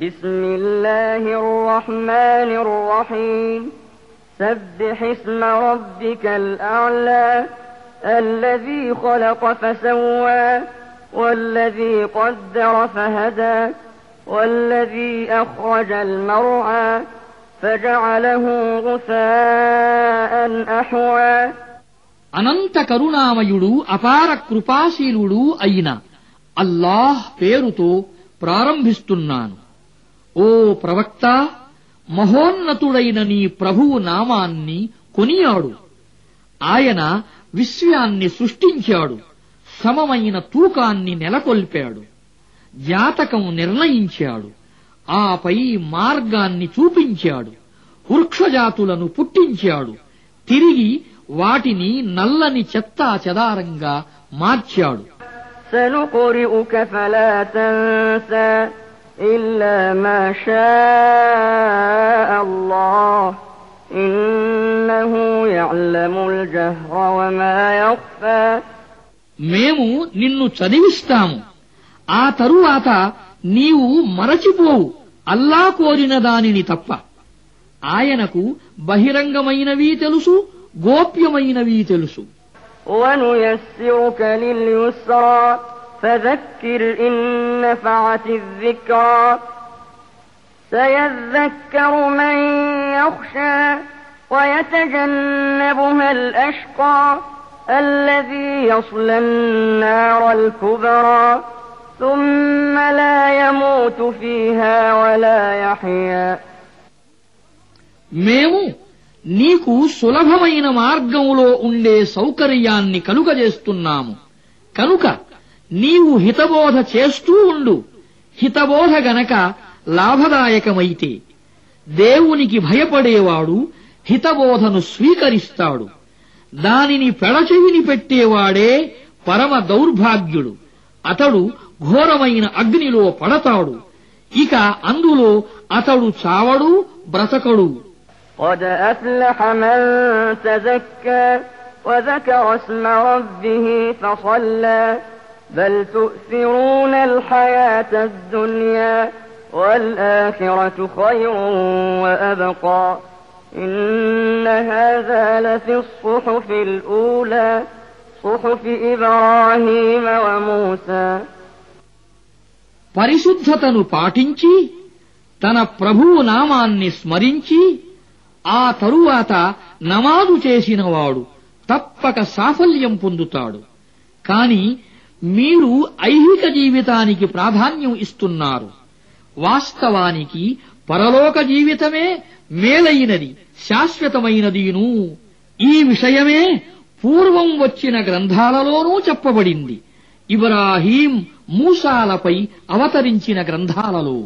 بسم الله الرحمن الرحيم سبح اسم ربك الأعلى الذي خلق فسوى والذي قدر فهدى والذي أخرج المرعى فجعله غثاء أحوى అనంత కరుణామయుడు అపార కృపాశీలుడు అయిన అల్లాహ్ పేరుతో ప్రారంభిస్తున్నాను ఓ ప్రవక్త మహోన్నతుడైన నీ ప్రభువు నామాన్ని కొనియాడు. ఆయన విశ్వాన్ని సృష్టించాడు. సమమైన తూకాన్ని నెలకొల్పాడు. జాతకం నిర్ణయించాడు. ఆపై మార్గాన్ని చూపించాడు. వృక్షజాతులను పుట్టించాడు. తిరిగి వాటిని నల్లని చెత్తా చెదారంగా మార్చాడు. ఫలా إلا ما شاء الله إنه يعلم الجهر وما يخفى మేము నిన్ను చదివిస్తాము ఆ తరువాత నీవు మరచిపోవు అల్లా కోరిన దానిని తప్ప ఆయనకు బహిరంగమైనవి తెలుసు గోప్యమైనవి తెలుసు ونيسرك لليسرى فذكر إن نفعت الذكرى سيذكر من يخشى ويتجنبها الأشقى الذي يصلى النار الكبرى ثم لا يموت فيها ولا يحيا మేము నీకు సులభమైన మార్గంలో ఉండే సౌకర్యాన్ని కలుగజేస్తున్నాము కనుక నీవు హితబోధ చేస్తూ ఉండు హితబోధ గనక లాభదాయకమైతే దేవునికి భయపడేవాడు హితబోధను స్వీకరిస్తాడు దానిని పెడచెవిని పెట్టేవాడే పరమ దౌర్భాగ్యుడు అతడు ఘోరమైన అగ్నిలో పడతాడు ఇక అందులో అతడు చావడు బ్రతకడు قد أفلح من تزكى وذكر اسم ربه فصلى بل تؤثرون الحياة الدنيا والآخرة خير وأبقى إن هذا لفي الصحف الأولى صحف إبراهيم وموسى పరిశుద్ధతను పాటించి తన ప్రభువు నామాన్ని స్మరించి ఆ తరువాత నమాజు చేసినవాడు తప్పక సాఫల్యం పొందుతాడు కాని మీరు ఐహిక జీవితానికి ప్రాధాన్యం ఇస్తున్నారు. వాస్తవానికి పరలోక జీవితమే మేలైనది శాశ్వతమైనదిను. ఈ విషయమే పూర్వం వచ్చిన గ్రంథాలలోనూ చెప్పబడింది. ఇబ్రాహీం మూసాలపై అవతరించిన గ్రంథాలలో.